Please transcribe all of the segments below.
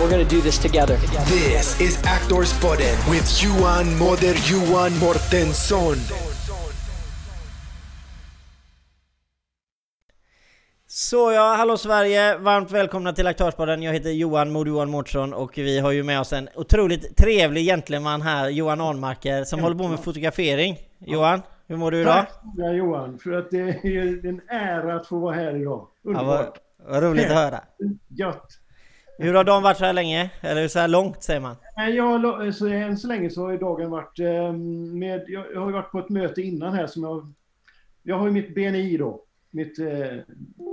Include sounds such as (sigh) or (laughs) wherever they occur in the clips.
We're going to do this together. This is Actors Podden with Johan Moder Johan Mortensson. Så ja, hallå Sverige! Varmt välkomna till Aktörspodden. Jag heter Johan Mod Johan Mårtsson och vi har ju med oss en otroligt trevlig gentleman här, Johan Ahlmarker, som håller på med fotografering. Johan, hur mår du idag? Tack ja, Johan, för att det är en ära att få vara här idag. Underbart! Ja, vad, vad roligt att höra! Gött! Hur har dagen varit så här länge? Eller så här långt säger man? Ja, så än så länge så har dagen varit ehm, med... Jag har varit på ett möte innan här som jag... Jag har ju mitt BNI då mitt eh,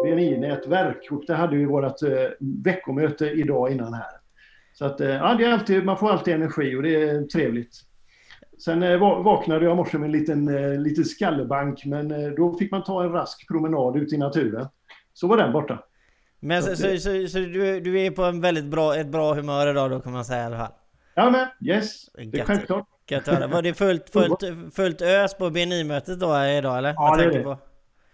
BNI-nätverk och det hade vi vårt eh, veckomöte idag innan här. Så att, eh, ja, det är alltid, man får alltid energi och det är trevligt. Sen vaknade jag i morse med en liten, liten skallebank men då fick man ta en rask promenad ut i naturen. Så var den borta. Men så, så, så, så, du, du är på en väldigt bra, ett bra humör idag då kan man säga i alla fall? Ja men yes, det är självklart. Gött höra. Var det fullt, (laughs) fullt, fullt ös på BNI-mötet då idag eller? Ja det är det.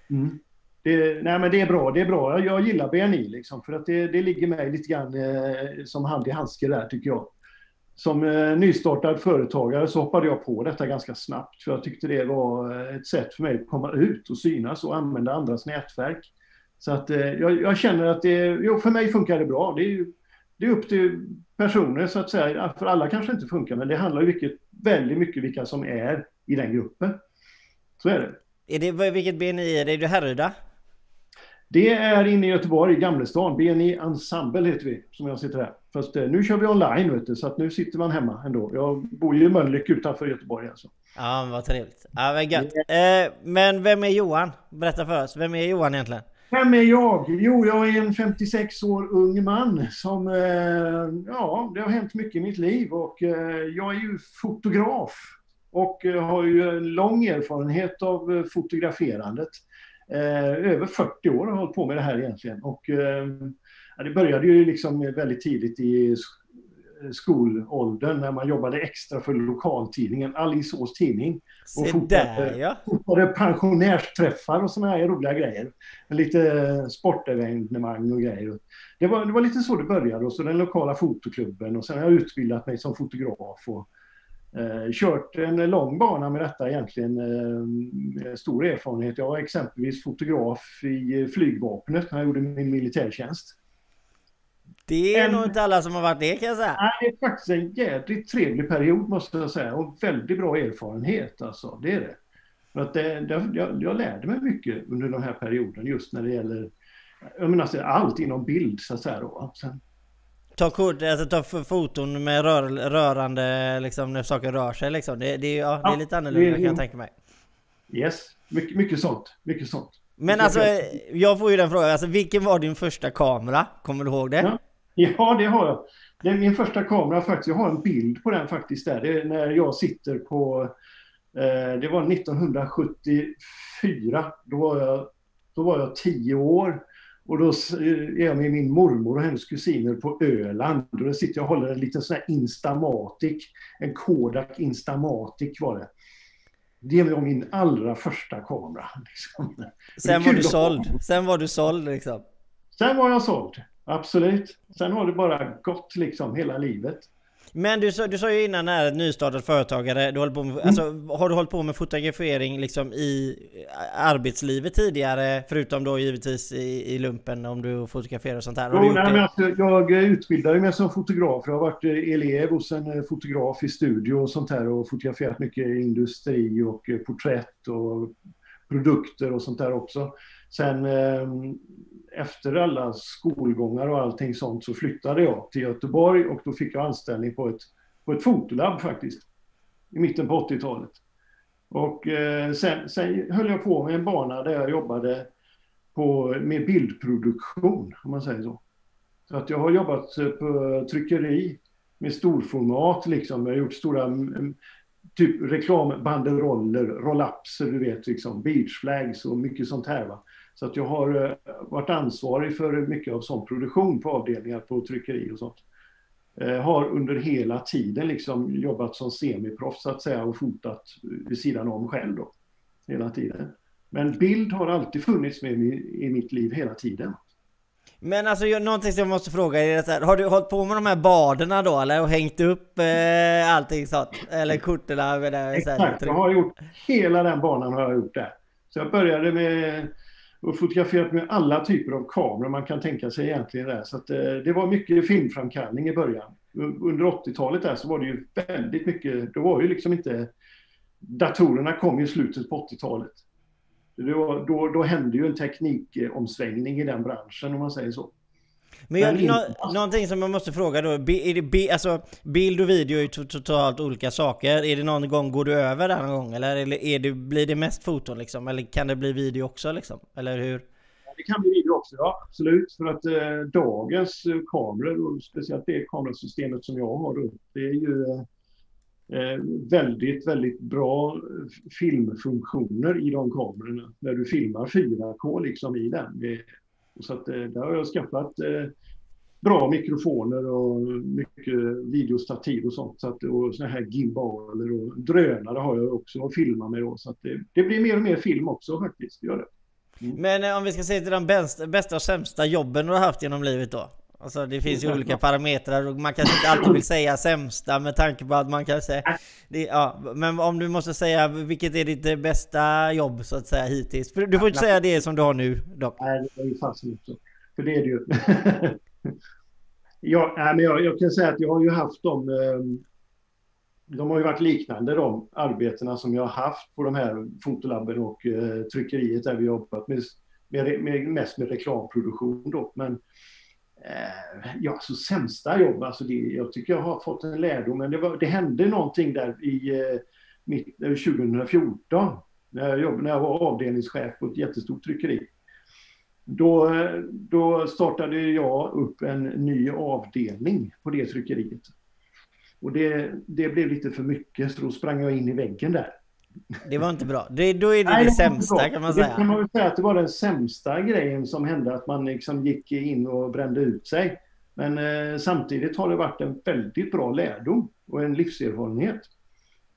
Mm. Det, nej men det är bra, det är bra. Jag gillar BNI liksom, för att det, det ligger mig lite grann eh, som hand i handske där tycker jag. Som eh, nystartad företagare så hoppade jag på detta ganska snabbt, för jag tyckte det var eh, ett sätt för mig att komma ut och synas och använda andras nätverk. Så att eh, jag, jag, känner att det, jo, för mig funkar det bra. Det är, det är upp till personer så att säga, för alla kanske inte funkar, men det handlar ju vilket, väldigt mycket vilka som är i den gruppen. Så är det. Är det vilket BNI är det? Är det Härryda? Det är inne i Göteborg, i Gamlestan. BNI Ensemble heter vi, som jag sitter här. Fast eh, nu kör vi online, vet du, så att nu sitter man hemma ändå. Jag bor ju i Mölnlycke utanför Göteborg alltså. Ja, men vad trevligt. Ja, vad gött. Eh, men vem är Johan? Berätta för oss. Vem är Johan egentligen? Vem är jag? Jo, jag är en 56 år ung man som... Eh, ja, det har hänt mycket i mitt liv och eh, jag är ju fotograf. Och eh, har ju en lång erfarenhet av fotograferandet. Över 40 år har jag hållit på med det här egentligen. Och, det började ju liksom väldigt tidigt i skolåldern när man jobbade extra för lokaltidningen Alingsås tidning. Och fotade, ja. fotade pensionärsträffar och sådana här roliga grejer. Lite sportevenemang och grejer. Det var, det var lite så det började. Och så den lokala fotoklubben och sen har jag utbildat mig som fotograf. Och, eh, kört en lång bana med detta egentligen. Eh, stor erfarenhet. Jag var exempelvis fotograf i flygvapnet när jag gjorde min militärtjänst. Det är en, nog inte alla som har varit det kan jag säga. Nej, det är faktiskt en jädrigt trevlig period måste jag säga och väldigt bra erfarenhet alltså. Det är det. För att det, det, jag, jag lärde mig mycket under den här perioden just när det gäller jag menar, alltså, allt inom bild så att säga då. Sen, Ta kort, alltså ta foton med rör, rörande liksom när saker rör sig liksom. Det, det, ja, det är lite annorlunda kan jag tänka mig. Yes, mycket, mycket sånt. Mycket sånt. Men alltså, jag får ju den frågan, alltså vilken var din första kamera? Kommer du ihåg det? Ja, (laughs) ja det har jag. Det är min första kamera faktiskt. Jag har en bild på den faktiskt där. Det är när jag sitter på... Eh, det var 1974. Då var jag, då var jag tio år. Och då är jag med min mormor och hennes kusiner på Öland. Och då sitter jag och håller en liten sån här Instamatic. En Kodak Instamatic var det. Det var min allra första kamera. (laughs) Liksom. Sen var du såld. Sen var du såld liksom. Sen var jag såld. Absolut. Sen har det bara gått liksom hela livet. Men du sa, du sa ju innan när nystartad företagare, du på med, mm. alltså, har du hållit på med fotografering liksom i arbetslivet tidigare? Förutom då givetvis i, i lumpen om du fotograferar och sånt här? Jo, nej, men alltså, jag utbildade mig som fotograf. Jag har varit eh, elev hos en eh, fotograf i studio och sånt här och fotograferat mycket industri och eh, porträtt och produkter och sånt där också. Sen ehm, efter alla skolgångar och allting sånt så flyttade jag till Göteborg och då fick jag anställning på ett, på ett fotolabb faktiskt. I mitten på 80-talet. Och eh, sen, sen höll jag på med en bana där jag jobbade på, med bildproduktion, om man säger så. Så att jag har jobbat eh, på tryckeri med storformat liksom. Jag har gjort stora mm, mm, typ reklambanderoller, rollapser, du vet, liksom, beachflags och mycket sånt här. Va? Så att jag har eh, varit ansvarig för mycket av sån produktion på avdelningar på tryckeri och sånt. Eh, har under hela tiden liksom jobbat som semiproffs så att säga och fotat vid sidan om själv då. Hela tiden. Men bild har alltid funnits med mig i mitt liv hela tiden. Men alltså jag, någonting som jag måste fråga är så här, har du hållit på med de här baderna då eller? Och hängt upp eh, allting sånt? Eller korten? Exakt, jag har gjort hela den banan har jag gjort där. Så jag började med och fotograferat med alla typer av kameror man kan tänka sig egentligen där. Så att, eh, det var mycket filmframkallning i början. Under 80-talet där så var det ju väldigt mycket, då var ju liksom inte datorerna kom ju i slutet på 80-talet. Då, då, då hände ju en teknikomsvängning i den branschen om man säger så. Men, jag, nå, någonting som jag måste fråga då, är det, alltså, bild och video är ju totalt olika saker. Är det någon gång, går du över där någon gång? Eller är det, blir det mest foton liksom? Eller kan det bli video också liksom? Eller hur? Det kan bli video också, ja absolut. För att eh, dagens kameror, och speciellt det kamerasystemet som jag har då, det är ju eh, väldigt, väldigt bra filmfunktioner i de kamerorna. När du filmar 4K liksom i den. Det, så att, eh, där har jag skaffat eh, bra mikrofoner och mycket videostativ och sånt. Så att, och såna här gimbaler och drönare har jag också att filma med då. Så att det, det blir mer och mer film också faktiskt. Gör det. Mm. Men eh, om vi ska se till de bästa, bästa och sämsta jobben du har haft genom livet då? Alltså det finns ju olika parametrar och man kanske inte alltid vill säga sämsta med tanke på att man kanske... Det, ja, men om du måste säga vilket är ditt bästa jobb så att säga hittills? För du får inte säga det som du har nu dock. Nej, det är ju fast inte. För det är det ju. (laughs) ja, nej, men jag, jag, kan säga att jag har ju haft dem... Ehm, de har ju varit liknande de arbetena som jag har haft på de här fotolabben och eh, tryckeriet där vi jobbat med, med, med, mest med reklamproduktion då. Men Eh, ja, så sämsta jobb, alltså det, jag tycker jag har fått en lärdom, men det, var, det hände någonting där i eh, mitt, eh, 2014 när jag, jobbade, när jag var avdelningschef på ett jättestort tryckeri. Då, eh, då startade jag upp en ny avdelning på det tryckeriet. Och det, det blev lite för mycket, så då sprang jag in i väggen där. Det var inte bra. Det, då är det Nej, det, det sämsta kan man säga. Det kan man väl säga att det var den sämsta grejen som hände, att man liksom gick in och brände ut sig. Men eh, samtidigt har det varit en väldigt bra lärdom och en livserfarenhet.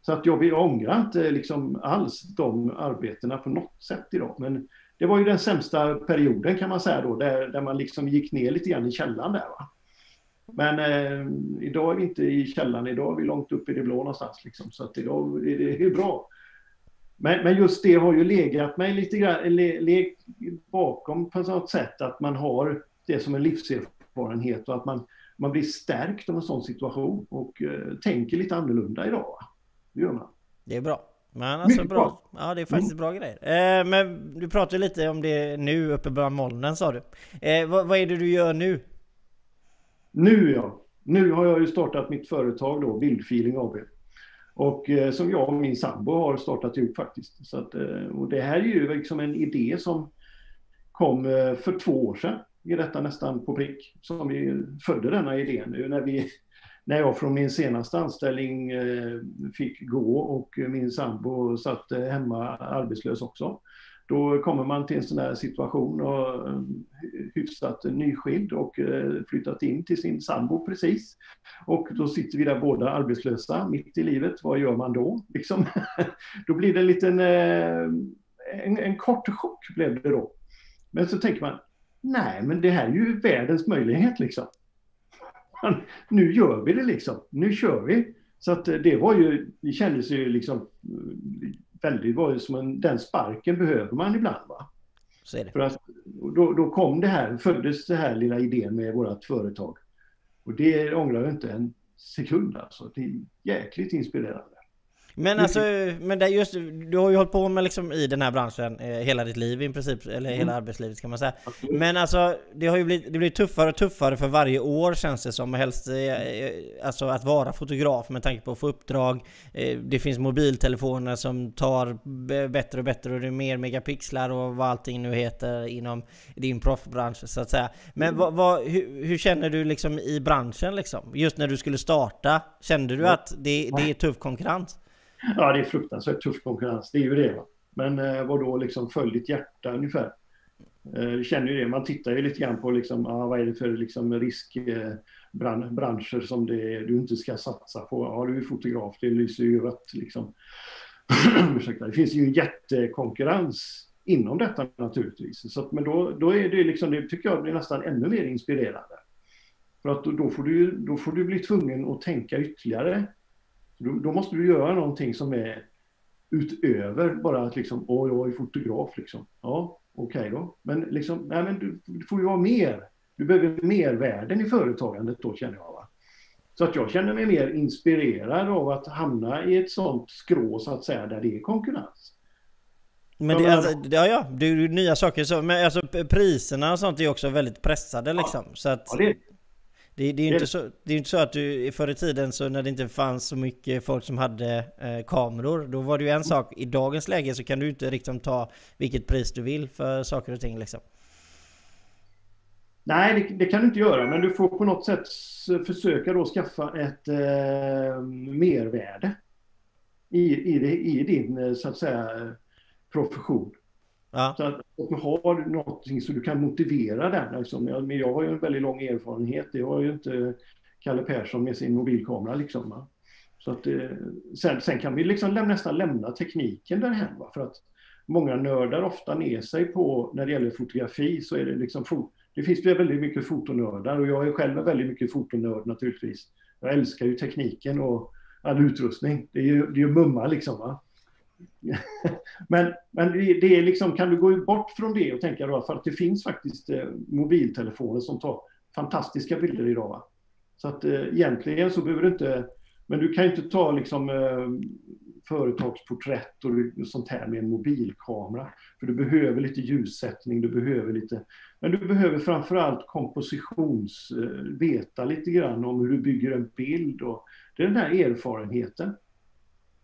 Så att jag, jag ångrar inte liksom alls de arbetena på något sätt idag. Men det var ju den sämsta perioden kan man säga då, där, där man liksom gick ner lite grann i källan där. Va? Men eh, idag är vi inte i källan, idag är vi långt upp i det blå någonstans. Liksom. Så att idag är det, det är bra. Men, men just det har ju legat mig lite grann, le, le, bakom på något sätt, att man har det som en livserfarenhet och att man, man blir stärkt av en sån situation och uh, tänker lite annorlunda idag. Det gör man. Det är bra. Men alltså bra. bra. Ja det är faktiskt mm. bra grejer. Eh, men du pratade lite om det nu uppe bland molnen sa du. Eh, vad, vad, är det du gör nu? Nu ja. Nu har jag ju startat mitt företag då, Bildfeeling AB. Och eh, som jag och min sambo har startat ihop faktiskt. Så att, eh, och det här är ju liksom en idé som kom eh, för två år sedan. Är detta nästan på prick. Som vi födde denna idén nu när vi när jag från min senaste anställning eh, fick gå och min sambo satt hemma arbetslös också. Då kommer man till en sån här situation och eh, hyfsat nyskild och eh, flyttat in till sin sambo precis. Och då sitter vi där båda arbetslösa mitt i livet. Vad gör man då? Liksom. (laughs) Då blir det en liten, eh, en, en kort chock blev det då. Men så tänker man, nej men det här är ju världens möjlighet liksom. Nu gör vi det liksom, nu kör vi. Så att det var ju, det kändes ju liksom väldigt, var som en, den sparken behöver man ibland. Va? Så är det. För att, då, då kom det här, föddes det här lilla idén med vårt företag. Och det ångrar jag inte en sekund alltså. Det är jäkligt inspirerande. Men alltså, men det just, du har ju hållit på med liksom i den här branschen eh, hela ditt liv i princip, eller mm. hela arbetslivet kan man säga. Men alltså, det har ju blivit, det blir tuffare och tuffare för varje år känns det som, helst eh, eh, alltså att vara fotograf med tanke på att få uppdrag. Eh, det finns mobiltelefoner som tar bättre och bättre och det är mer megapixlar och vad allting nu heter inom din proffsbransch så att säga. Men mm. vad, vad, hur, hur, känner du liksom i branschen liksom? Just när du skulle starta, kände du att det, det är tuff konkurrens? Ja, det är fruktansvärt tuff konkurrens, det är ju det. Va? Men eh, vad då liksom följ ditt hjärta ungefär. Eh, känner ju det, man tittar ju lite grann på liksom, ah, vad är det för liksom, riskbranscher eh, som det, du inte ska satsa på. Ja, du är fotograf, det lyser ju rött liksom. (clears throat) Ursäkta, det finns ju en jättekonkurrens inom detta naturligtvis. Så att, men då, då är det liksom, det tycker jag blir nästan ännu mer inspirerande. För att då, då, får du, då får du bli tvungen att tänka ytterligare. Då, då måste du göra någonting som är utöver bara att liksom, åh, jag är fotograf liksom. Ja, okej okay då. Men liksom, nej men du, du, får ju vara mer. Du behöver mervärden i företagandet då känner jag. Va? Så att jag känner mig mer inspirerad av att hamna i ett sånt skrå så att säga där det är konkurrens. Men det, alltså, ja, ja, det är ju nya saker så, men alltså priserna och sånt är också väldigt pressade liksom. Ja, så att, ja, det, det, det, är ju inte så, det är inte så att du förr i tiden så när det inte fanns så mycket folk som hade eh, kameror, då var det ju en sak. I dagens läge så kan du inte liksom ta vilket pris du vill för saker och ting liksom. Nej, det, det, kan du inte göra, men du får på något sätt försöka då skaffa ett eh, mervärde i, i, det, i din, eh, så att säga, profession. Ja. Så att, om du har någonting så du kan motivera den. Liksom. Jag, jag har ju en väldigt lång erfarenhet. Det har ju inte Kalle Persson med sin mobilkamera. Liksom, Så att, eh, sen, sen, kan vi liksom läm, nästan lämna tekniken därhen. Va? För att många nördar ofta ner sig på, när det gäller fotografi, så är det liksom det finns väldigt mycket fotonördar och jag är själv en väldigt mycket fotonörd naturligtvis. Jag älskar ju tekniken och all utrustning. Det är ju, det är ju mumma liksom. Va? (laughs) men men det, är liksom, kan du gå bort från det och tänka då, för att det finns faktiskt eh, mobiltelefoner som tar fantastiska bilder idag. Va? Så att eh, egentligen så behöver du inte, men du kan ju inte ta liksom eh, företagsporträtt och sånt här med en mobilkamera. För du behöver lite ljussättning, du behöver lite... Men du behöver framförallt kompositions... Eh, veta lite grann om hur du bygger en bild och det är den här erfarenheten.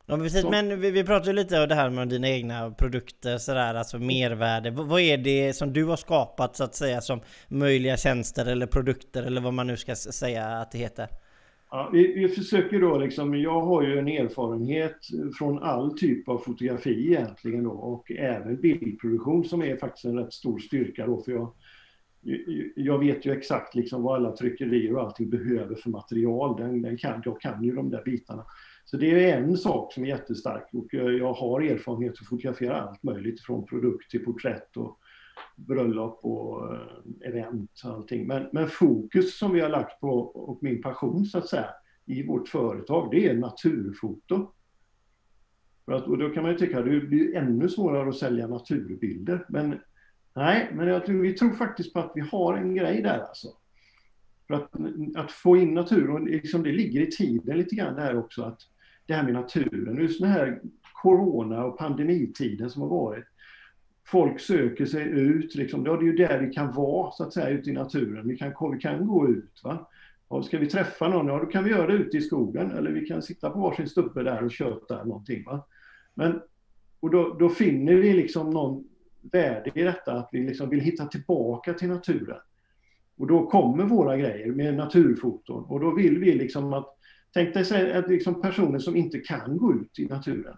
Ja precis, så. men vi, vi pratade lite om det här med dina egna produkter sådär, alltså mervärde. V vad är det som du har skapat så att säga som möjliga tjänster eller produkter eller vad man nu ska säga att det heter? Ja, vi, vi, försöker då liksom, jag har ju en erfarenhet från all typ av fotografi egentligen då och även bildproduktion som är faktiskt en rätt stor styrka då för jag, jag vet ju exakt liksom vad alla tryckerier och allting behöver för material. Den, den kan, jag kan ju de där bitarna. Så det är en sak som är jättestark och jag har erfarenhet att fotografera allt möjligt från produkt till porträtt och bröllop och eh, event och allting. Men, men fokus som vi har lagt på och min passion så att säga i vårt företag det är naturfoto. För att, och då kan man ju tycka att det blir ännu svårare att sälja naturbilder. Men nej, men jag tror, vi tror faktiskt på att vi har en grej där alltså. För att, att få in naturen, liksom det ligger i tiden lite grann där också att det här med naturen. Just den här corona och pandemitiden som har varit. Folk söker sig ut, liksom. det är ju där vi kan vara så att säga ute i naturen. Vi kan, vi kan gå ut. Va? Och ska vi träffa någon, ja då kan vi göra det ute i skogen eller vi kan sitta på varsin stubbe där och köta någonting. Va? Men, och då, då finner vi liksom någon värde i detta, att vi liksom vill hitta tillbaka till naturen. Och då kommer våra grejer med naturfoton och då vill vi liksom att Tänk dig att liksom personer som inte kan gå ut i naturen.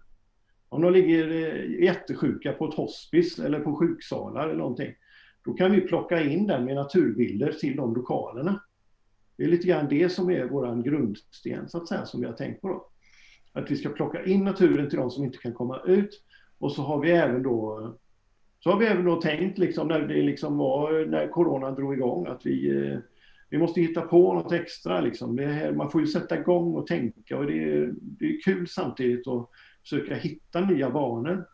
Om de ligger eh, jättesjuka på ett hospice eller på sjuksalar eller någonting. Då kan vi plocka in den med naturbilder till de lokalerna. Det är lite grann det som är vår grundsten så att säga som vi har tänkt på. Då. Att vi ska plocka in naturen till de som inte kan komma ut. Och så har vi även då så har vi även då tänkt liksom när det liksom var när corona drog igång att vi eh, vi måste hitta på något extra. Liksom. Här, man får ju sätta igång och tänka och det är, det är kul samtidigt att försöka hitta nya banor.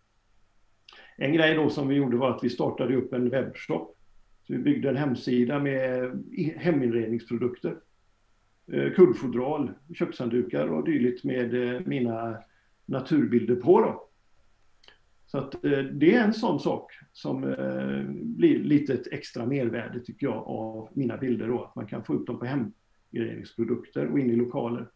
En grej då som vi gjorde var att vi startade upp en webbshop. Så vi byggde en hemsida med heminredningsprodukter. Eh, Kuddfodral, kökshanddukar och dylikt med eh, mina naturbilder på. Då. Så att eh, det är en sån sak som eh, blir lite ett extra mervärde tycker jag av mina bilder då, att man kan få upp dem på hemgrejeringsprodukter och in i lokaler.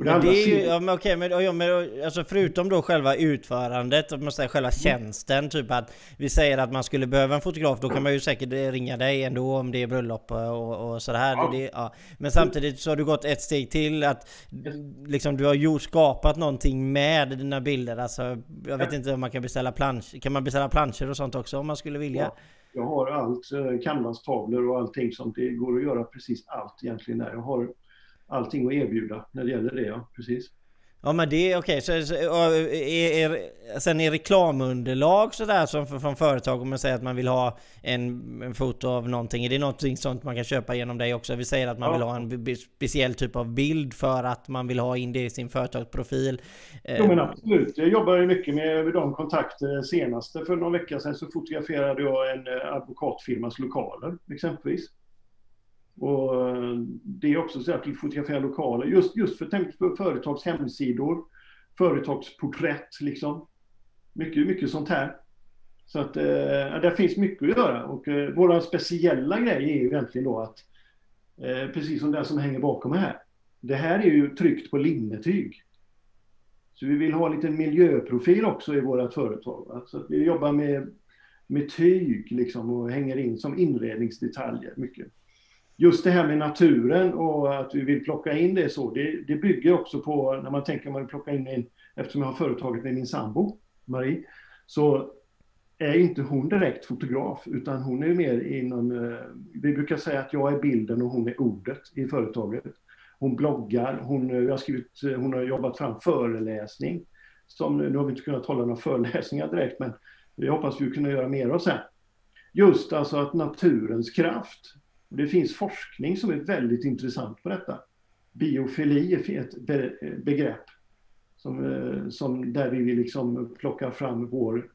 Och Men det är ju, ja men okej, men, ja, men alltså förutom då själva utförandet, man säger själva tjänsten, typ att vi säger att man skulle behöva en fotograf, då kan man ju säkert eh, ringa dig ändå om det är bröllop och, och sådär. Ja. Det, ja. Men samtidigt så har du gått ett steg till, att liksom du har gjort, skapat någonting med dina bilder. Alltså, jag vet inte om man kan beställa plansch, kan man beställa planscher och sånt också om man skulle vilja? Ja. Jag har allt, eh, canvastavlor och allting sånt. Det går att göra precis allt egentligen där. Jag har allting att erbjuda när det gäller det, ja. Precis. Ja men det är okej, så är, är, sen är reklamunderlag sådär som för, från företag om man säger att man vill ha en, en foto av någonting, är det någonting sånt man kan köpa genom dig också? Vi säger att man Ja. vill ha en speciell typ av bild för att man vill ha in det i sin företagsprofil. Eh, Jo men absolut. Jag jobbar ju mycket med de kontakter. Senaste för någon vecka sedan så fotograferade jag en eh, advokatfirmas lokaler exempelvis. Och eh, det är också så att vi fotograferar lokaler just, just för, tänk på företags hemsidor, företagsporträtt liksom. Mycket, mycket sånt här. Så att eh, där finns mycket att göra och eh, våra speciella grej är ju egentligen då att eh, precis som den som hänger bakom mig här. Det här är ju tryckt på linnetyg. Så vi vill ha en liten miljöprofil också i vårt företag. va. Så att vi jobbar med, med tyg liksom och hänger in som inredningsdetaljer mycket. Just det här med naturen och att vi vill plocka in det så, det, det bygger också på när man tänker man vill plocka in en, eftersom jag har företaget med min sambo Marie, så är inte hon direkt fotograf utan hon är mer inom, eh, vi brukar säga att jag är bilden och hon är ordet i företaget. Hon bloggar, hon, eh, jag har skrivit, eh, hon har jobbat fram föreläsning. Som, nu har vi inte kunnat hålla några föreläsningar direkt men vi hoppas vi kunna göra mer av sen. Just alltså att naturens kraft. Det finns forskning som är väldigt intressant på detta. Biofili är ett begrepp som, eh, som där vi vill liksom plocka fram vår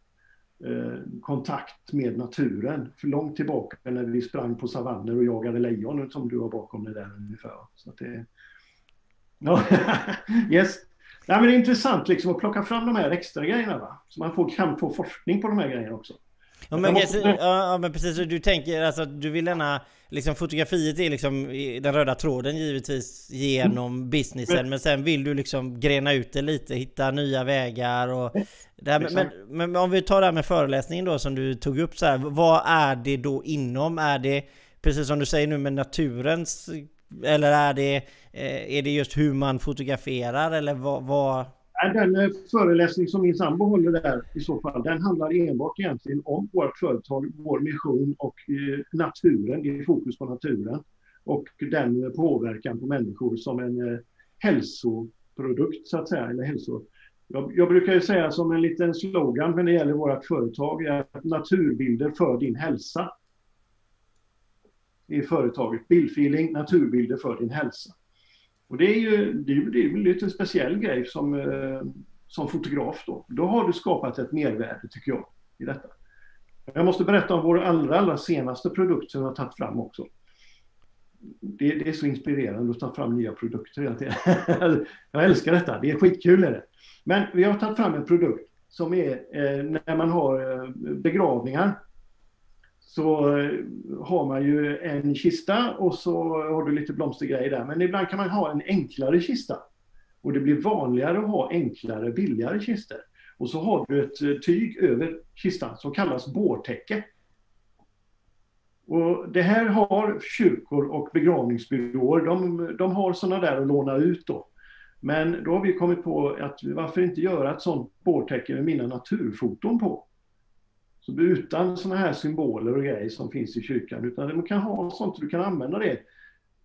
eh, kontakt med naturen. För långt tillbaka när vi sprang på savanner och jagade lejon som du har bakom dig där ungefär. Så att det... Ja, (laughs) yes. Nej, men det är intressant liksom att plocka fram de här extra grejerna va? Så man får, kan få forskning på de här grejerna också. Ja men, måste- ja, men precis, du tänker alltså att du vill gärna liksom fotografiet är liksom den röda tråden givetvis genom businessen men sen vill du liksom grena ut det lite, hitta nya vägar och det här, men, men, men om vi tar det här med föreläsningen då som du tog upp så här, vad är det då inom? Är det precis som du säger nu med naturens eller är det, eh, är det just hur man fotograferar eller vad, vad den eh, föreläsning som min sambo håller där i så fall, den handlar enbart egentligen om vårt företag, vår mission och eh, naturen, det är fokus på naturen. Och den påverkan på människor som en eh, hälsoprodukt så att säga, eller hälso... Jag, jag brukar ju säga som en liten slogan när det gäller vårt företag, är att naturbilder för din hälsa. I företaget, bildfeeling, naturbilder för din hälsa. Och det är ju det är, det är en lite speciell grej som, eh, som fotograf då. Då har du skapat ett mervärde tycker jag i detta. Jag måste berätta om vår allra, allra senaste produkt som jag har tagit fram också. Det, det är så inspirerande att ta fram nya produkter hela tiden. (laughs) jag älskar detta, det är skitkul är det. Men vi har tagit fram en produkt som är eh, när man har eh, begravningar så eh, har man ju en kista och så har du lite blomstergrejer där. Men ibland kan man ha en enklare kista. Och det blir vanligare att ha enklare, billigare kistor. Och så har du ett eh, tyg över kistan som kallas bårtäcke. Och det här har kyrkor och begravningsbyråer, de, de har sådana där att låna ut då. Men då har vi kommit på att varför inte göra ett sådant bårtäcke med mina naturfoton på? Så utan sådana här symboler och grejer som finns i kyrkan, utan man kan ha sånt du kan använda det.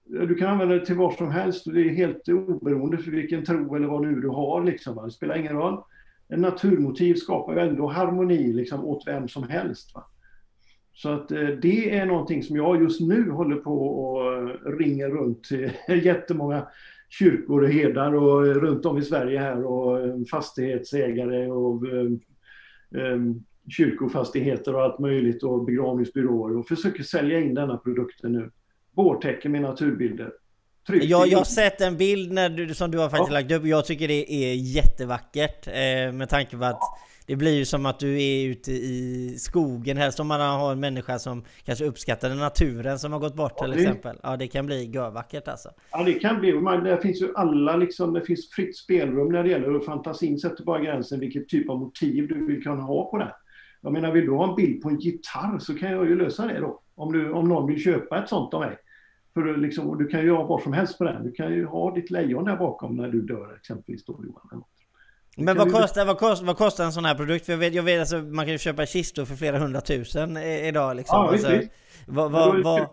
Du kan använda det till vad som helst och det är helt oberoende för vilken tro eller vad nu du har. Liksom. Det spelar ingen roll. En naturmotiv skapar ju ändå harmoni liksom, åt vem som helst. Va? Så att eh, det är någonting som jag just nu håller på och eh, ringer runt till (laughs) jättemånga kyrkor och herdar och eh, runt om i Sverige här och fastighetsägare och kyrkofastigheter och allt möjligt och begravningsbyråer och försöker sälja in denna produkten nu. Bårtäcke med naturbilder. Tryckt Jag, har sett en bild när du, som du har faktiskt Ja. lagt upp. Jag tycker det är jättevackert. Eh, med tanke på att det blir ju som att du är ute i skogen, helst om man har en människa som kanske uppskattar naturen som har gått bort Ja, till det- exempel. Ja, det kan bli görvackert alltså. Ja, det kan bli. Man, det finns ju alla liksom, det finns fritt spelrum när det gäller och fantasin sätter bara gränsen vilket typ av motiv du vill kunna ha på den. Jag menar, vill du ha en bild på en gitarr så kan jag ju lösa det då. Om, du, om någon vill köpa ett sånt av mig. För du, liksom, du kan ju ha vad som helst på den. Du kan ju ha ditt lejon där bakom när du dör exempelvis då Johan. Men vad kostar, vad, kostar, vad kostar en sån här produkt? För jag vet, jag vet alltså, man kan ju köpa kistor för flera hundratusen idag liksom. Ja, alltså, vad, vad, vad,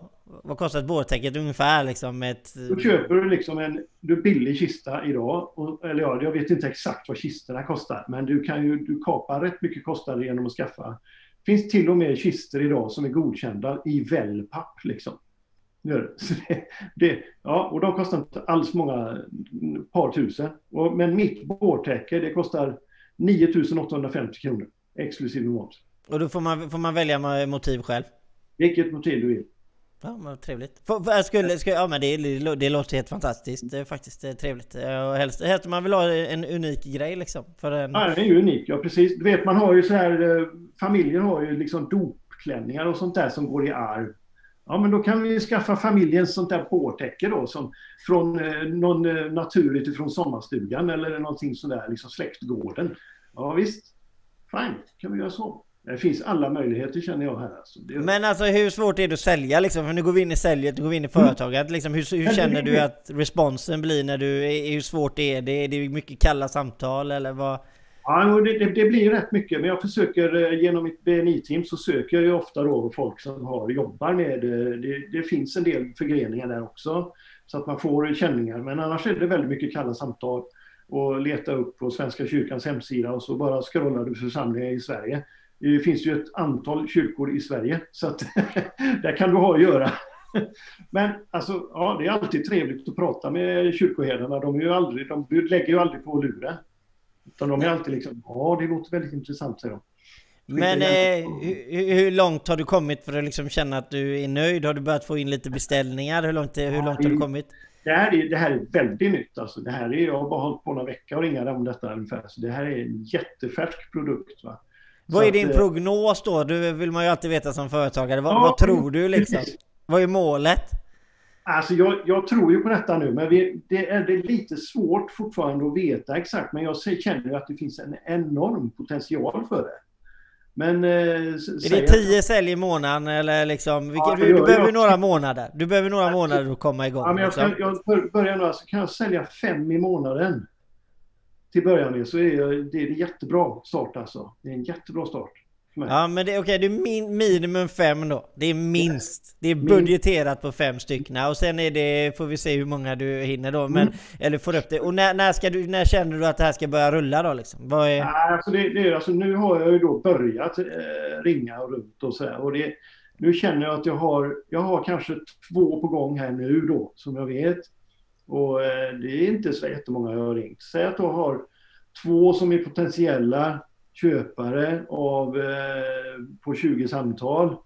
vad kostar ett bårtäcket ungefär liksom? Ett, Då köper du liksom en du billig kista idag. Och, eller ja, jag vet inte exakt vad kistorna kostar. Men du kan ju du kapar rätt mycket kostnader genom att skaffa. Det finns till och med kistor idag som är godkända i wellpapp liksom. Det. Så det, det, ja, och de kostar inte alls många, par tusen. Och, men mitt bårtäcke det kostar 9850 kronor. Exklusive moms. och då får man, får man välja motiv själv? Vilket motiv du vill. Ja, men trevligt. För, för jag skulle, skulle, ja men det, det, låter helt fantastiskt. Det är faktiskt eh, trevligt. Eh, Och helst, helst man vill ha en unik grej liksom. För en, Ja, den är ju unik. Ja, precis. Du vet, man har ju så här, eh, familjer har ju liksom dopklänningar och sånt där som går i arv. Ja, men då kan vi skaffa familjens sånt där bårtäcke då, som från eh, någon eh, naturligt ifrån sommarstugan eller någonting sådär, liksom släktgården. Ja, visst. Fine, kan vi göra så. Det finns alla möjligheter känner jag här. Alltså. Det, Men alltså hur svårt är det att sälja liksom? För nu går vi in i säljet, nu går vi in i företaget. Liksom, hur, hur (laughs) känner du att responsen blir när du, är- hur svårt är det? Är det mycket kalla samtal eller vad? Ja, det, det blir rätt mycket, men jag försöker eh, genom mitt BNI-team så söker jag ju ofta då folk som har, jobbar med, eh, det, det finns en del förgreningar där också, så att man får känningar. Men annars är det väldigt mycket kalla samtal och leta upp på Svenska kyrkans hemsida och så bara scrollar du församlingar i Sverige. Det finns ju ett antal kyrkor i Sverige, så att (laughs) där kan du ha att göra. Men alltså, ja, det är alltid trevligt att prata med kyrkoherdarna. De, är ju aldrig, de lägger ju aldrig på luren. Utan de är alltid liksom, ja det låter väldigt intressant säger de. Men eh, hur, hur långt har du kommit för att liksom känna att du är nöjd? Har du börjat få in lite beställningar? Hur långt, hur långt har du kommit? Det här, är, det här är väldigt nytt alltså. Det här är, jag har bara hållit på några veckor och ringa om detta ungefär. Så det här är en jättefärsk produkt. Va? Vad Så är din eh, prognos då? Du vill man ju alltid veta som företagare. Vad, Ja, vad tror du liksom? Vad är målet? Alltså jag, jag tror ju på detta nu, men vi, det är det är lite svårt fortfarande att veta exakt. Men jag ser- känner ju att det finns en enorm potential för det. Men... Eh, Är det 10 sälj i månaden eller liksom? Vilka, Ja, du, du behöver jag. några månader. Du behöver några månader att komma igång. Ja, men jag, liksom. kan, jag bör- börjar nu alltså, kan jag sälja fem i månaden till början med så är jag, det är en jättebra start alltså. Det är en jättebra start. För mig. Ja men det, okej, det är min, minimum fem då. Det är minst. Det är budgeterat på fem stycken. Och sen är det, får vi se hur många du hinner då. Men, Mm. Eller får upp det. Och när, när, ska du, när känner du att det här ska börja rulla då liksom? Vad är... Nej, Alltså det, det är, alltså nu har jag ju då börjat eh, ringa runt och så här. Och det, nu känner jag att jag har, jag har kanske två på gång här nu då, som jag vet. Och eh, det är inte så jättemånga jag har ringt. Säg att jag har två som är potentiella köpare av, eh, på 20 samtal.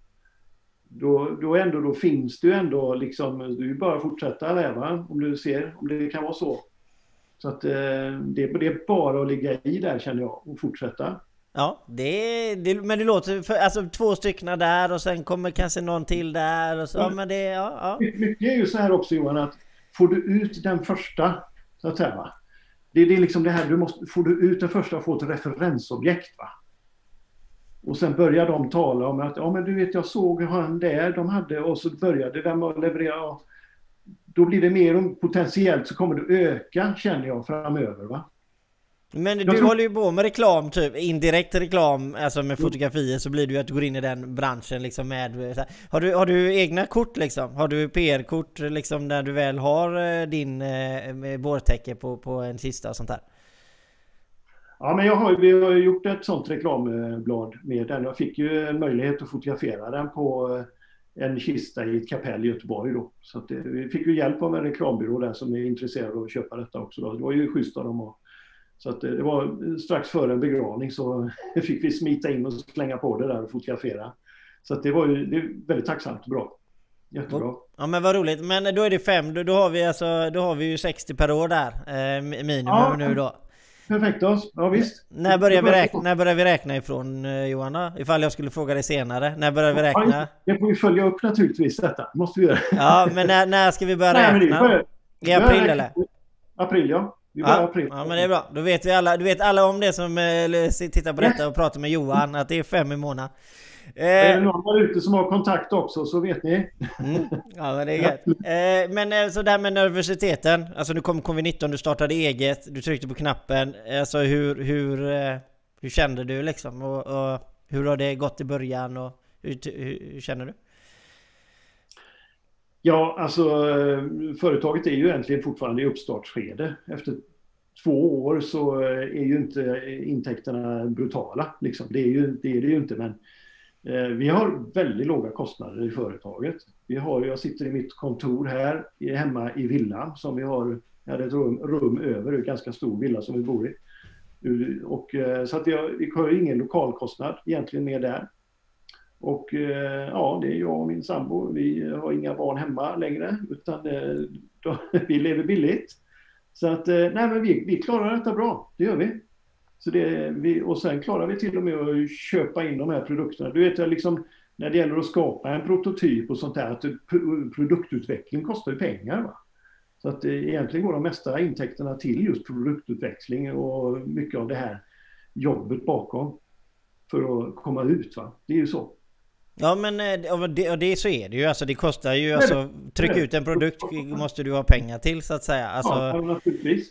Då, då, ändå, då finns det ju ändå liksom, det är ju bara att fortsätta leva om du ser, om det kan vara så. Så att eh, det, är bara att ligga i där känner jag och fortsätta. Ja, det, det, men det låter... För, alltså två stycken där och sen kommer kanske någon till där och så. Ja, men det... Ja, ja. My- Mycket är ju så här också Johan att får du ut den första, så att säga, va? Det, det är liksom det här, du måste, får du ut den första och får ett referensobjekt. Va? Och sen börjar de tala om att, ja men du vet jag såg han där de hade och så började de att leverera. Då blir det mer och potentiellt så kommer det öka känner jag framöver. Va? Men du tror- håller ju på med reklam typ, indirekt reklam, alltså med fotografier så blir det ju att du går in i den branschen liksom med... Så här. Har, du, har du egna kort liksom? Har du PR-kort liksom när du väl har eh, din eh, med bårtäcke på, på en kista och sånt där? Ja, men jag har, vi har ju gjort ett sånt reklamblad med den. Jag fick ju en möjlighet att fotografera den på eh, en kista i ett kapell i Göteborg då. Så att det, vi fick ju hjälp av en reklambyrå där som är intresserad av att köpa detta också. Då. Det var ju schysst av dem. Och, så att det, det var strax före en begravning så (laughs) fick vi smita in och slänga på det där och fotografera. Så att det var ju det är väldigt tacksamt och bra. Jättebra. Ja men vad roligt, men då är det fem, då, då har vi alltså, då har vi ju 60 per år där, eh, minimum Ja. nu då. perfekto. Ja visst. När börjar, vi räkna, när börjar vi räkna ifrån eh, Johanna? Ifall jag skulle fråga dig senare. När börjar vi räkna? Det får vi följa upp naturligtvis detta. måste vi göra. Ja, men när, när ska vi börja Nej, men det räkna? I april eller? April ja. Vi börjar Ja, april. ja, men det är bra. Då vet vi alla, du vet alla om det som eh, tittar på detta och pratar med Johan, att det är fem i månaden. Är det Eh, någon där ute som har kontakt också så vet ni. mm, ja men det är gött. Eh, men eh, så där med nervositeten, alltså nu kom covid-19, du startade eget, du tryckte på knappen. Alltså hur, hur, eh, hur kände du liksom? Och, och hur har det gått i början och hur, hur, hur känner du? Ja, alltså eh, företaget är ju egentligen fortfarande i uppstartsskede. Efter två år så eh, är ju inte eh, intäkterna brutala. Liksom. Det, är ju, det är det ju inte, men eh, vi har väldigt låga kostnader i företaget. Vi har, jag sitter i mitt kontor här hemma i villan som vi har, jag hade ett rum, rum över, en ganska stor villa som vi bor i. Och, så att vi har, vi har ingen lokalkostnad egentligen mer där. Och eh, ja, det är jag och min sambo. Vi har inga barn hemma längre, utan eh, då, (laughs) vi lever billigt. Så att, eh, nej men vi, vi klarar detta bra, det gör vi. Så det, vi. Och sen klarar vi till och med att köpa in de här produkterna. Du vet, liksom, när det gäller att skapa en prototyp och sånt där, att produktutveckling kostar ju pengar. Va? Så att eh, egentligen går de mesta intäkterna till just produktutveckling och mycket av det här jobbet bakom för att komma ut. Va? Det är ju så. Ja men eh, det, det så är det ju, alltså det kostar ju, alltså är ut en produkt måste du ha pengar till så att säga. Alltså, Ja, naturligtvis.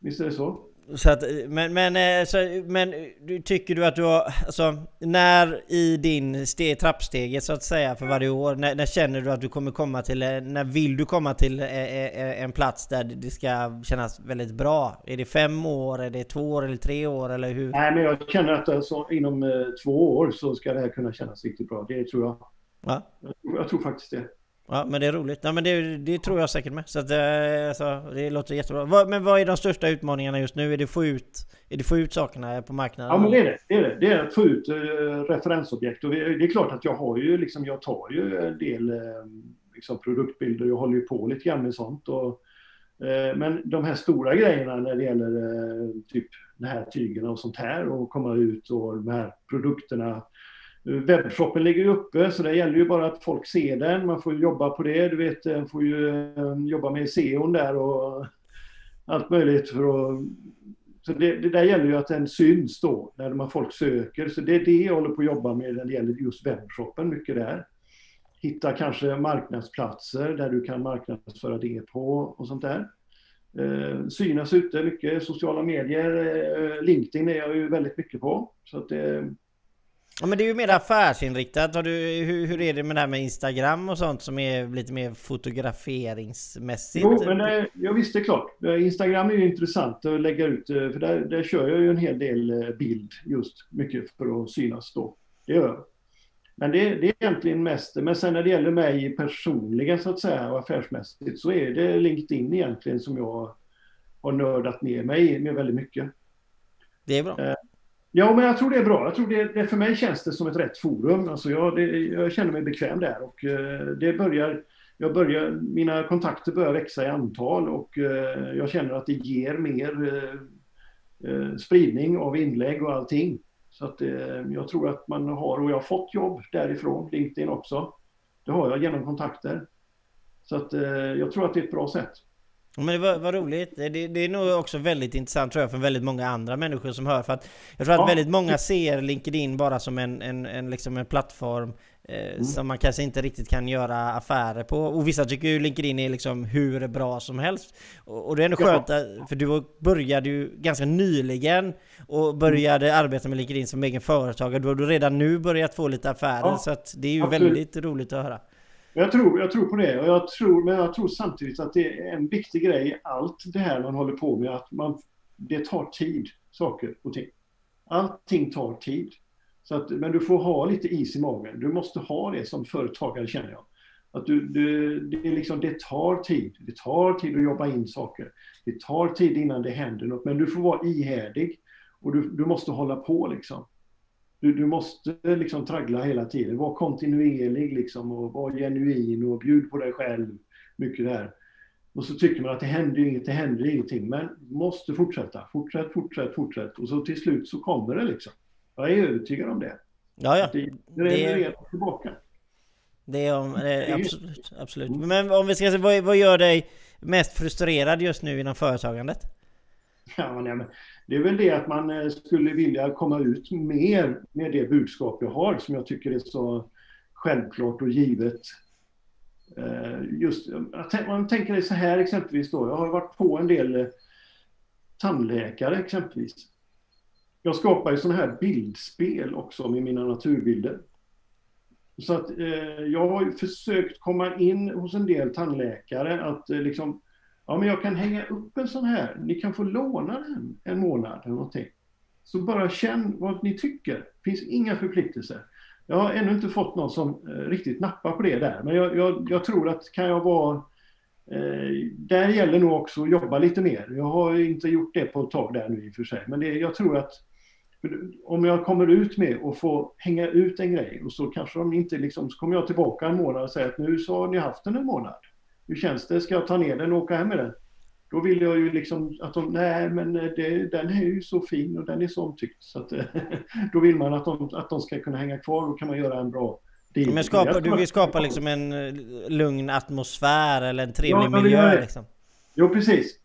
Visst är det så. Så att, men, men, eh, så, men tycker du att du har, alltså, när i din ste, trappsteget så att säga för varje år, när, när känner du att du kommer komma till, eh, när vill du komma till eh, en plats där det ska kännas väldigt bra? Är det fem år, är det två år eller tre år eller hur? Nej, men jag känner att alltså, inom två år så ska det här kunna kännas riktigt bra. Det tror jag. Ja. Jag tror, jag tror faktiskt det. Ja men det är roligt. Ja, men det, det tror jag säkert med. Så att, eh, alltså, det låter jättebra. Men vad är de största utmaningarna just nu? Är det få ut, är det få ut sakerna på marknaden? Ja, men det är det. Det är, det. Det är att få ut eh, referensobjekt. Och det är klart att jag har ju liksom, jag tar ju en del eh, liksom produktbilder. Jag håller ju på lite grann med sånt. Och, men de här stora grejerna när det gäller typ de här tygerna och sånt här och komma ut och de här produkterna. Webbshoppen ligger ju uppe så det gäller ju bara att folk ser den. Man får ju jobba på det. Du vet, man får ju eh, jobba med SEO där och allt möjligt för att så det, det där gäller ju att den syns då när man folk söker. Så det är det jag håller på att jobba med när det gäller just webbshoppen, mycket där. Hitta kanske marknadsplatser där du kan marknadsföra det på och sånt där. Eh, synas ute mycket, sociala medier, eh, eh LinkedIn är jag ju väldigt mycket på. Så att det, Ja men det är ju mer affärsinriktat. Har du, hur, hur är det med det här med Instagram och sånt som är lite mer fotograferingsmässigt? Jo, men det, ja, visst, det är klart. Eh, Instagram är ju intressant att lägga ut, eh, för där, där kör jag ju en hel del eh, bild just mycket för att synas då. Det gör jag. Men det, det är egentligen mest, men sen när det gäller mig personligen så att säga och affärsmässigt så är det LinkedIn egentligen som jag har nördat ner mig med väldigt mycket. Det är bra. Ja, men jag tror det är bra. Jag tror det, det för mig känns det som ett rätt forum. Alltså jag, det, jag känner mig bekväm där och eh, det börjar, jag börjar, mina kontakter börjar växa i antal och eh, jag känner att det ger mer eh, spridning av inlägg och allting. Så att jag tror att man har, och jag har fått jobb därifrån, LinkedIn också. Det har jag genom kontakter. Så att jag tror att det är ett bra sätt. Men det var, var roligt. Det, det är nog också väldigt intressant tror jag för väldigt många andra människor som hör. För att jag tror att Ja. väldigt många ser LinkedIn bara som en, en, en, liksom en plattform eh, som man kanske inte riktigt kan göra affärer på. Och vissa tycker ju LinkedIn är liksom hur bra som helst. Och, och det är ändå Ja. skönt, att, för du började ju ganska nyligen och började arbeta med LinkedIn som egen företagare. Du har du redan nu börjat få lite affärer Ja, så att det är ju absolut. väldigt roligt att höra. Jag tror, jag tror på det. Och jag tror, men jag tror samtidigt att det är en viktig grej i allt det här man håller på med. Att man, det tar tid, saker och ting. Allting tar tid. Så att, men du får ha lite is i magen. Du måste ha det som företagare känner jag. Att du, du, det, är liksom, det tar tid. Det tar tid att jobba in saker. Det tar tid innan det händer något. Men du får vara ihärdig. Och du, du måste hålla på liksom. Du, du måste liksom traggla hela tiden. Var kontinuerlig liksom och var genuin och bjud på dig själv. Mycket där. Och så tycker man att det händer inget, det händer ingenting. Men måste fortsätta, fortsätt, fortsätt, fortsätt. Och så till slut så kommer det liksom. Jag är övertygad om det. Ja, ja. Det, det, Det- är tillbaka. Det är, om, det är absolut, absolut. Men om vi ska se, vad, vad gör dig mest frustrerad just nu inom företagandet? (laughs) Ja, nej, men det är väl det att man eh, skulle vilja komma ut mer med det budskap jag har som jag tycker är så självklart och givet. Eh, just, man tänker så här exempelvis då, jag har varit på en del eh, tandläkare exempelvis. Jag skapar ju sådana här bildspel också med mina naturbilder. Så att eh, jag har ju försökt komma in hos en del tandläkare att eh, liksom Ja, men jag kan hänga upp en sån här. Ni kan få låna den en månad eller någonting. Så bara känn vad ni tycker. Det finns inga förpliktelser. Jag har ännu inte fått någon som eh, riktigt nappar på det där. Men jag, jag, jag tror att kan jag vara... Eh, där gäller nog också att jobba lite mer. Jag har inte gjort det på ett tag där nu i och för sig. Men det, jag tror att om jag kommer ut med och får hänga ut en grej och så kanske de inte liksom, så kommer jag tillbaka en månad och säger att nu så har ni haft den en månad. Hur känns det? Ska jag ta ner den och åka hem med den? Då vill jag ju liksom att de, nej men det, den är ju så fin och den är så omtyckt. Så att, (laughs) då vill man att de, att de ska kunna hänga kvar, då kan man göra en bra deal. Men skapa, du vill skapa liksom en eh, lugn atmosfär eller en trevlig Ja, miljö liksom. Jo, precis.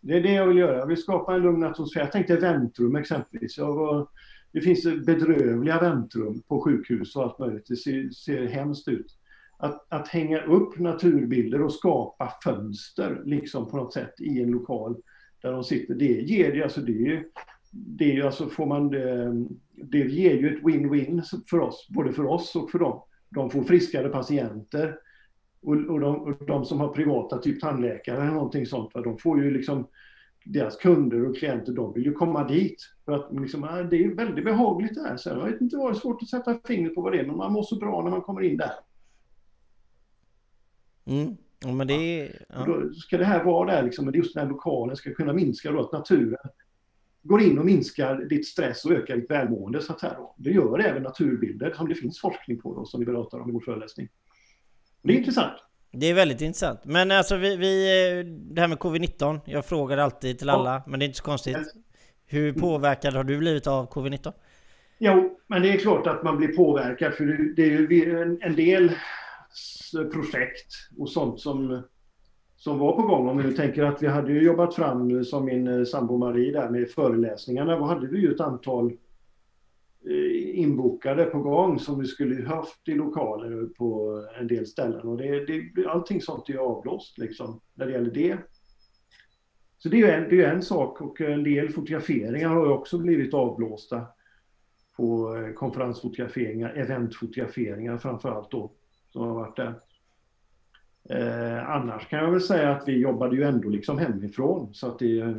Det är det jag vill göra. Jag vill skapa en lugn atmosfär. Jag tänkte väntrum exempelvis. Var, det finns bedrövliga väntrum på sjukhus och allt möjligt. Det ser, ser hemskt ut. Att, att hänga upp naturbilder och skapa fönster liksom på något sätt i en lokal där de sitter. Det ger ju alltså, det är ju, det är ju alltså får man det, det ger ju ett win-win för oss, både för oss och för dem. De får friskare patienter och, och, de, och de som har privata, typ tandläkare eller någonting sånt, va, de får ju liksom deras kunder och klienter, de vill ju komma dit. För att liksom, ah, det är väldigt behagligt där. Så jag vet inte vad det var svårt att sätta fingret på vad det är, men man mår så bra när man kommer in där. Mm. Ja, men det är... Ja. Då ska det här vara där, liksom, just den här lokalen ska kunna minska då att naturen går in och minskar ditt stress och ökar ditt välmående. Så att här då. Det gör även naturbilder som det finns forskning på då, som vi pratar om i vår föreläsning. Det är intressant. Det är väldigt intressant. Men alltså vi, vi det här med covid-19. Jag frågar alltid till Ja. alla, men det är inte så konstigt. Hur påverkad har du blivit av covid-19? Jo, men det är klart att man blir påverkad för det- är ju en, del projekt och sånt som, som var på gång. Om vi nu tänker att vi hade ju jobbat fram, som min eh, sambo Marie där med föreläsningarna, då hade vi ju ett antal eh, inbokade på gång som vi skulle haft i lokaler på en del ställen. Och det, det, allting sånt är ju avblåst liksom, när det gäller det. Så det är ju en, det är en sak och en del fotograferingar har ju också blivit avblåsta på eh, konferensfotograferingar, eventfotograferingar framför allt då, som har varit där. Eh, annars kan jag väl säga att vi jobbade ju ändå liksom hemifrån så att det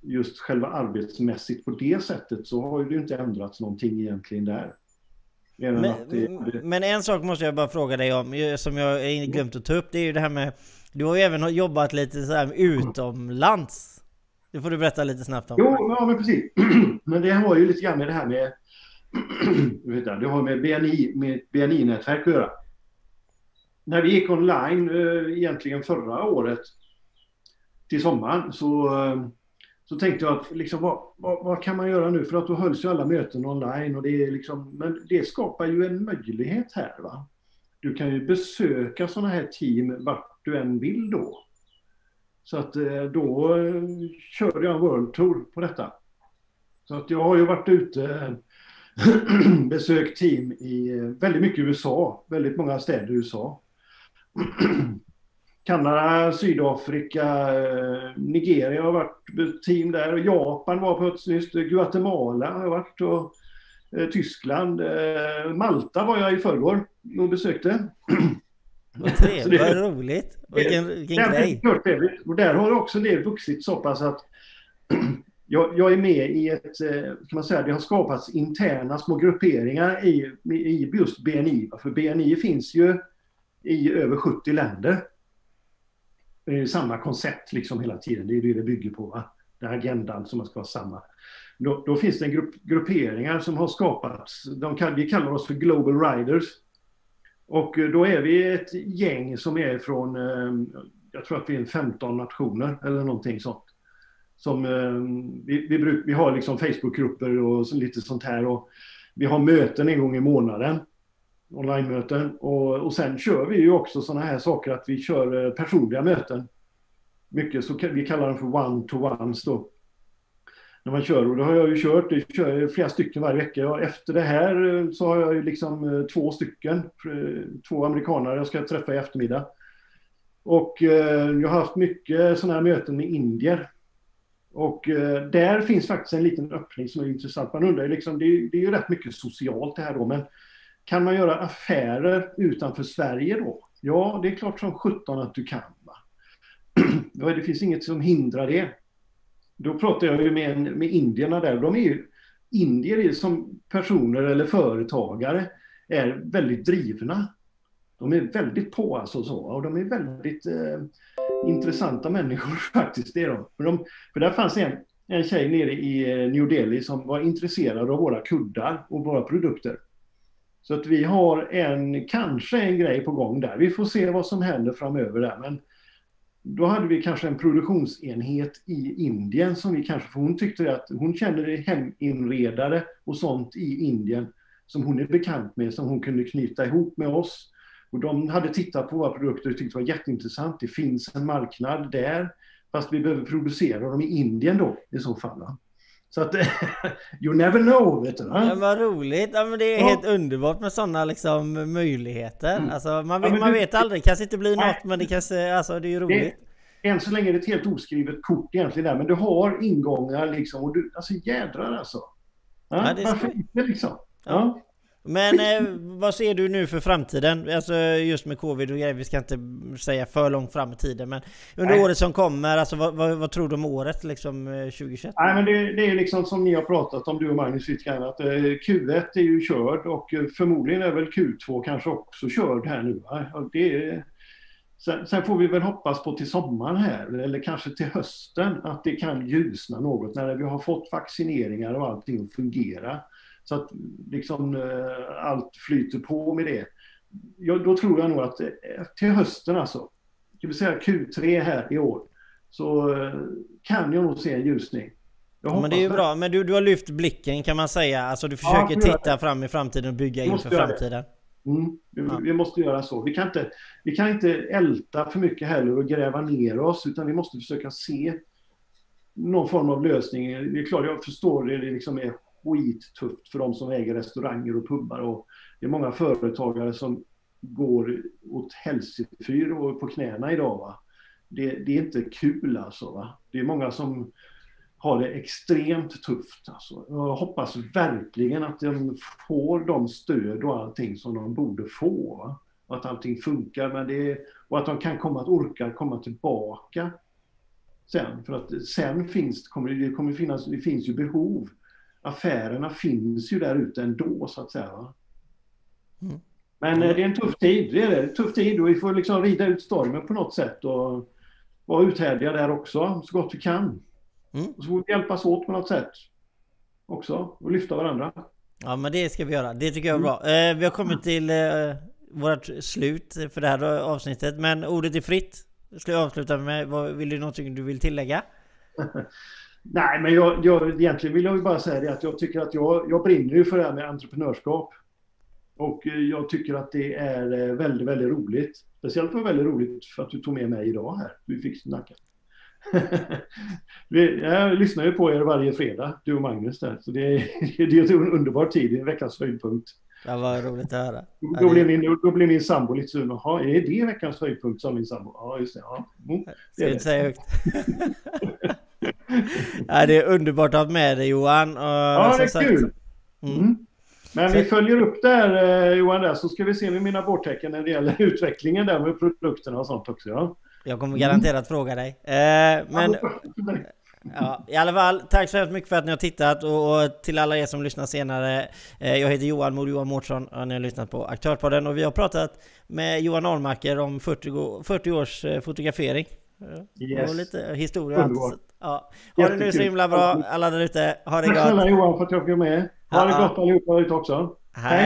just själva arbetsmässigt på det sättet så har ju det inte ändrats någonting egentligen där. Att det, Men, men en sak måste jag bara fråga dig om, som jag har glömt att ta upp. Det är ju det här med... Du har ju även jobbat lite så här utomlands. Det får du berätta lite snabbt om. Jo, ja, men precis. (clears throat) men det har ju lite grann med det här med (clears throat) vet det har med BNI, med BNI-nätverk att göra. När vi gick online eh, egentligen förra året till sommaren så, eh, så tänkte jag att liksom, vad, vad, vad kan man göra nu? För att då hölls ju alla möten online och det är liksom, men det skapar ju en möjlighet här. Va? Du kan ju besöka sådana här team vart du än vill då. Så att eh, då körde jag en World Tour på detta. Så att jag har ju varit ute, (clears throat) besökt team i väldigt mycket USA, väldigt många städer i USA. (clears throat) Kanada, Sydafrika, eh, Nigeria har varit team där, och Japan var plötsligt, Guatemala har jag varit och eh, Tyskland, eh, Malta var jag i förrgår och besökte. (clears throat) Vad trevligt, vad roligt! Vilken, vilken Där- grej! trevligt. Och där har också det vuxit så pass att (clears throat) jag, jag är med i ett, kan man säga, det har skapats interna små grupperingar i, i just BNI. För BNI finns ju i över 70 länder. Det är samma koncept liksom hela tiden, det är det det bygger på. Va? Den här agendan som man ska ha samma. Då, då finns det en grupp, grupperingar som har skapats. De kall, vi kallar oss för Global Riders. Och eh, då är vi ett gäng som är från, eh, jag tror att vi är 15 nationer eller någonting sånt. Som, eh, vi, vi, bruk, vi har liksom Facebookgrupper och lite sånt här. Och vi har möten en gång i månaden. Online-möten. Och, och sen kör vi ju också sådana här saker att vi kör eh, personliga möten. Mycket så vi kallar dem för one-to-ones då. När man kör, och det har jag ju kört, det kör flera stycken varje vecka. Och efter det här eh, så har jag ju liksom eh, två stycken, två amerikanare jag ska träffa i eftermiddag. Och jag har haft mycket sådana här möten med indier. Och där finns faktiskt en liten öppning som är intressant. Man undrar liksom, det, är, det är ju rätt mycket socialt det här då, men kan man göra affärer utanför Sverige då? Ja, det är klart som sjutton att du kan. Va? (clears throat) det finns inget som hindrar det. Då pratar jag ju med, med indierna där. De är ju, indier är som personer eller företagare är väldigt drivna. De är väldigt på alltså så, och de är väldigt eh, intressanta människor (laughs) faktiskt. Det är de. För, de, för där fanns en, en tjej nere i eh, New Delhi som var intresserad av våra kuddar och våra produkter. Så att vi har en, kanske en grej på gång där. Vi får se vad som händer framöver där. Men då hade vi kanske en produktionsenhet i Indien som vi kanske, för hon tyckte att hon kände heminredare och sånt i Indien som hon är bekant med, som hon kunde knyta ihop med oss. Och de hade tittat på våra produkter och tyckte det var jätteintressant. Det finns en marknad där, fast vi behöver producera dem i Indien då i så fall. Så att, (laughs) you never know, vet du. Ja, vad roligt! Ja, men det är ja. helt underbart med sådana liksom, möjligheter. Mm. Alltså, man, vet, ja, man du, vet aldrig, det kanske inte blir nej. något, men det kanske, alltså det är ju roligt. Det, än så länge är det ett helt oskrivet kort egentligen där, men du har ingångar liksom, och du, alltså jädrar alltså. Ja, ja det är varför inte liksom? Ja. Men eh, vad ser du nu för framtiden? Alltså just med covid och grejer, vi ska inte säga för långt fram i tiden men under Nej. året som kommer, alltså vad, vad, vad, tror du om året liksom 2021? Eh, Nej men det, det, är liksom som ni har pratat om du och Magnus lite grann att eh, Q1 är ju körd och eh, förmodligen är väl Q2 kanske också körd här nu. Va? det sen, sen, får vi väl hoppas på till sommaren här eller kanske till hösten att det kan ljusna något när vi har fått vaccineringar och allting att fungera. Så att liksom eh, allt flyter på med det. Jag, då tror jag nog att eh, till hösten alltså, det vill säga Q3 här i år, så eh, kan jag nog se en ljusning. Ja, men det är ju bra, men du, du har lyft blicken kan man säga. Alltså du försöker ja, titta fram i framtiden och bygga inför framtiden. Mm, vi, ja. vi, måste göra så. Vi kan, inte, vi kan inte älta för mycket heller och gräva ner oss, utan vi måste försöka se någon form av lösning. Det är klart, jag förstår det, det liksom är skittufft för de som äger restauranger och pubbar. Och det är många företagare som går åt helsefyr och på knäna idag. Va? Det, det, är inte kul alltså. Va? Det är många som har det extremt tufft. Alltså. Jag hoppas verkligen att de får de stöd och allting som de borde få. Va? Och att allting funkar men det, och att de kan komma att orka komma tillbaka sen. För att sen finns, kommer det, kommer finnas, det finns ju behov affärerna finns ju där ute ändå så att säga. Mm. Men eh, det är en tuff tid, det är det. En tuff tid och vi får liksom rida ut stormen på något sätt och vara uthärdiga där också så gott vi kan. Mm. Och så får vi hjälpas åt på något sätt också och lyfta varandra. Ja men det ska vi göra, det tycker jag är bra. Eh, vi har kommit till eh, vårt slut för det här avsnittet men ordet är fritt. Ska jag avsluta med, vill du någonting du vill tillägga? (laughs) Nej, men jag, jag, egentligen vill jag bara säga det att jag tycker att jag, jag brinner ju för det här med entreprenörskap. Och eh, jag tycker att det är eh, väldigt, väldigt roligt. Speciellt var det väldigt roligt för att du tog med mig idag här. Vi fick snacka. (laughs) jag lyssnar ju på er varje fredag, du och Magnus där. Så det är, (laughs) det är en underbar tid, en veckans höjdpunkt. Ja, vad roligt att höra. Då, blir min, då blir min sambo lite sur. Jaha, är det veckans höjdpunkt, sa min sambo. Ja, just det. Ja. Mm, det Ska inte säga högt. (laughs) ja, det är underbart att ha med dig Johan. Och, ja, det är sagt, kul. Mm. Mm. Men vi följer upp där eh, Johan, där, så ska vi se med mina vårtecken när det gäller (laughs) utvecklingen där med produkterna och sånt också. Ja. Jag kommer garanterat fråga dig. Eh, men... Ja, I alla fall, tack så hemskt mycket för att ni har tittat och till alla er som lyssnar senare. Eh, jag heter Johan Mord Johan Mårtsson och ni har lyssnat på Aktörspodden och vi har pratat med Johan Ahlmacker om 40, 40 års eh, fotografering. Yes. Och lite historia och allt. Ja. Ha det nu så himla bra alla där ute. Ha det gott. Tack snälla Johan för att jag fick med. Ha det gott allihopa ute också. Hej.